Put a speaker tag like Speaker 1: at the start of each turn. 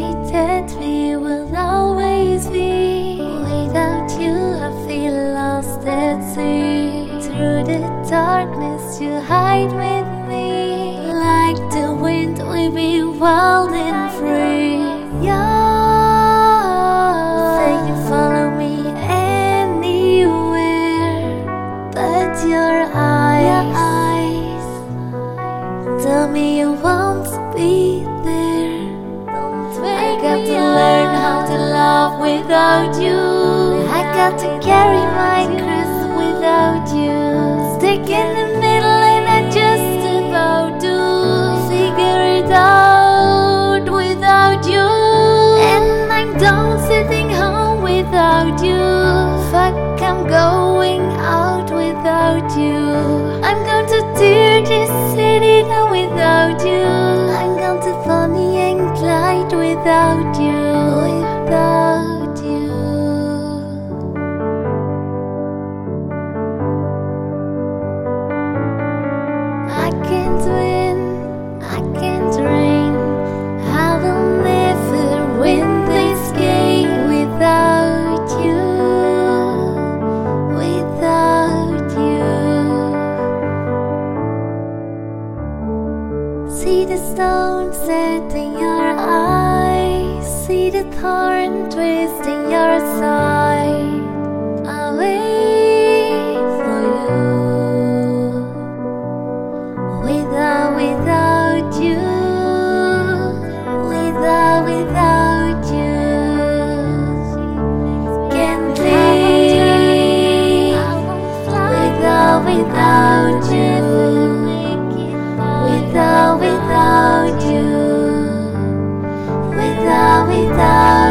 Speaker 1: that we will always be. Without you, I feel lost at sea. Through the darkness, you hide with me. Like the wind, we be wild and free. Yeah, say you follow me anywhere, but your eyes tell me you won't be without you. I got to carry my cross without you. Stick in the middle and I just about to figure it out without you. And I'm done sitting home without you. Fuck, I'm going out without you. I'm going to tear this city down without you. I'm going to Bonnie and Clyde without you. See the stone set in your eyes. See the thorn twist in your. without